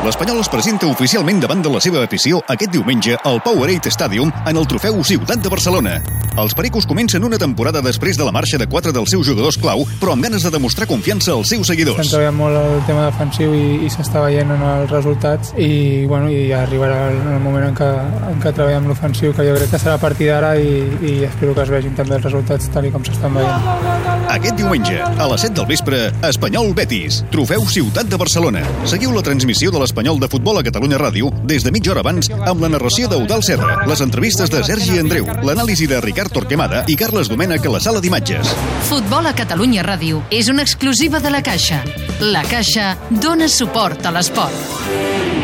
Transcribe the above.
L'Espanyol es presenta oficialment davant de la seva afició aquest diumenge al Powerade Stadium en el trofeu Ciutat de Barcelona. Els pericos comencen una temporada després de la marxa de quatre dels seus jugadors clau, però amb ganes de demostrar confiança als seus Estem seguidors. treballant molt el tema defensiu i, i s'està veient en els resultats i, bueno, i ja arribarà el, el moment en què, en què treballem l'ofensiu que jo crec que serà a partir d'ara i, i espero que es vegin també els resultats tal i com s'estan veient. Aquest diumenge, a les 7 del vespre, Espanyol Betis, trofeu Ciutat de Barcelona. Seguiu la transmissió de l'Espanyol de Futbol a Catalunya Ràdio des de mitja hora abans amb la narració d'Eudal Serra, les entrevistes de Sergi Andreu, l'anàlisi de Ricard Torquemada i Carles Domènech a la sala d'imatges. Futbol a Catalunya Ràdio és una exclusiva de La Caixa. La Caixa dona suport a l'esport.